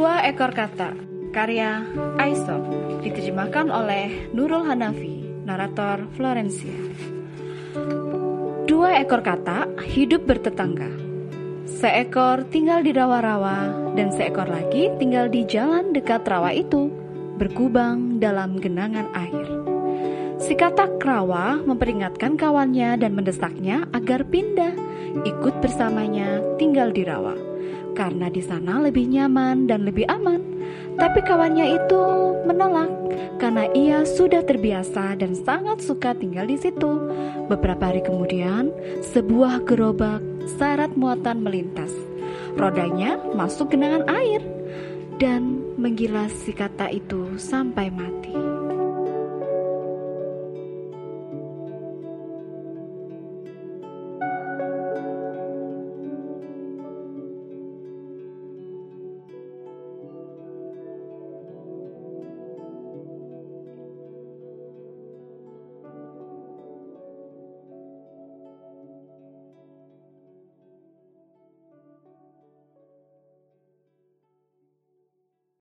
Dua ekor kata, karya Aesop, diterjemahkan oleh Nurul Hanafi, narator Florencia. Dua ekor kata hidup bertetangga. Seekor tinggal di rawa-rawa dan seekor lagi tinggal di jalan dekat rawa itu, berkubang dalam genangan air. Si katak rawa memperingatkan kawannya dan mendesaknya agar pindah, ikut bersamanya tinggal di rawa karena di sana lebih nyaman dan lebih aman. Tapi kawannya itu menolak karena ia sudah terbiasa dan sangat suka tinggal di situ. Beberapa hari kemudian, sebuah gerobak syarat muatan melintas. Rodanya masuk genangan air dan menggilas si kata itu sampai mati.